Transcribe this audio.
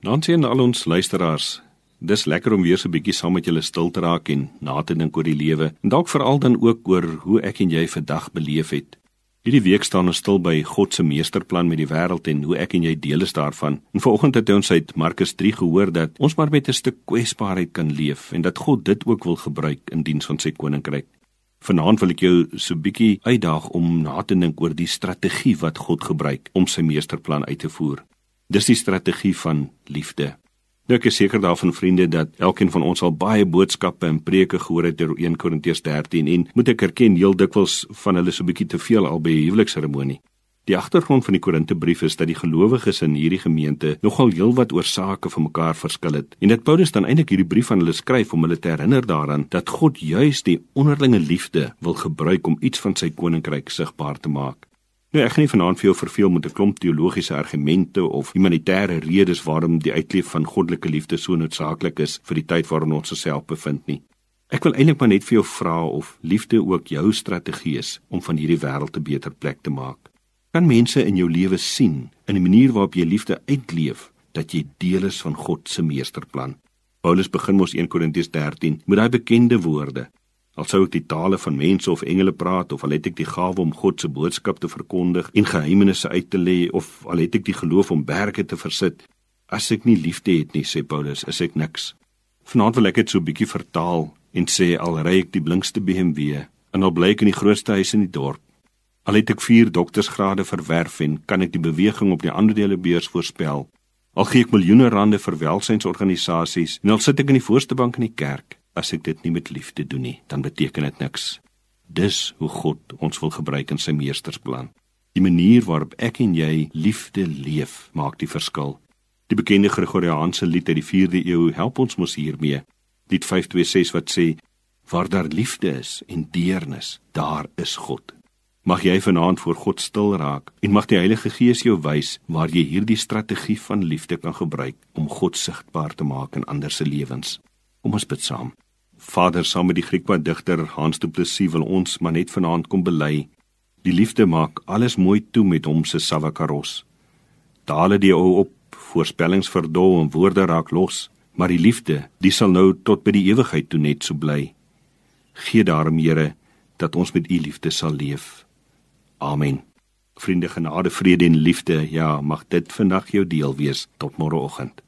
Dankie aan al ons luisteraars. Dis lekker om weer so 'n bietjie saam met julle stil te raak en na te dink oor die lewe en dalk veral dan ook oor hoe ek en jy vandag beleef het. Hierdie week staan ons stil by God se meesterplan met die wêreld en hoe ek en jy deel is daarvan. En vanoggend het ons uit Markus 3 gehoor dat ons maar met 'n stuk kwesbaarheid kan leef en dat God dit ook wil gebruik in diens van sy koninkryk. Vanaand wil ek jou so 'n bietjie uitdaag om na te dink oor die strategie wat God gebruik om sy meesterplan uit te voer. Dis die strategie van liefde. Nou ek is seker daarvan vriende dat elkeen van ons al baie boodskappe en preke gehoor het oor 1 Korintiërs 13 en moet ek erken heel dikwels van hulle so 'n bietjie te veel al by 'n huwelikseremonie. Die agtergrond van die Korintebrief is dat die gelowiges in hierdie gemeente nogal heelwat oor sake van mekaar verskil het en dat Paulus dan eintlik hierdie brief aan hulle skryf om hulle te herinner daaraan dat God juis die onderlinge liefde wil gebruik om iets van sy koninkryk sigbaar te maak. Nou ek gaan nie vanaand vir jou verveel met 'n klomp teologiese argumente of humanitêre redes waarom die uitleef van goddelike liefde so noodsaaklik is vir die tyd waarin ons osself bevind nie. Ek wil eintlik maar net vir jou vra of liefde ook jou strategie is om van hierdie wêreld 'n beter plek te maak. Kan mense in jou lewe sien in die manier waarop jy liefde uitleef dat jy deel is van God se meesterplan? Paulus begin mos 1 Korintiërs 13 met daai bekende woorde: Al sou ek die tale van mense of engele praat of al het ek die gawe om God se boodskap te verkondig en geheimenisse uit te lê of al het ek die geloof om berge te versit, as ek nie liefde het nie, sê Paulus, is ek niks. Vanaand wil ek dit so 'n bietjie vertaal en sê al ry ek die blinkste BMW en al bly ek in die grootste huis in die dorp, al het ek 4 doktorsgrade verwerf en kan ek die beweging op die aandelebeurs voorspel, al gee ek miljoene rande vir welsynsorganisasies en al sit ek in die voorste bank in die kerk, as ek dit nie met liefde doen nie, dan beteken dit niks. Dis hoe God ons wil gebruik in sy meestersplan. Die manier waarop ek en jy liefde leef, maak die verskil. Die bekende Gregoriaanse lied uit die 4de eeu help ons mos hiermee. Lied 526 wat sê: Waar daar liefde is en deernis, daar is God. Mag jy vanaand voor God stil raak en mag die Heilige Gees jou wys waar jy hierdie strategie van liefde kan gebruik om God sigbaar te maak in ander se lewens. Kom ons bid saam. Vader, saam met die Griekse digter Hans Du Plessis wil ons maar net vanaand kom bely. Die liefde maak alles mooi toe met hom se savakaros. Dale die ou op, voorspellings verdol en woorde raak los, maar die liefde, die sal nou tot by die ewigheid toe net so bly. Gee daarom, Here, dat ons met u liefde sal leef. Amen. Vriende genade, vrede en liefde, ja, mag dit vandag jou deel wees tot môreoggend.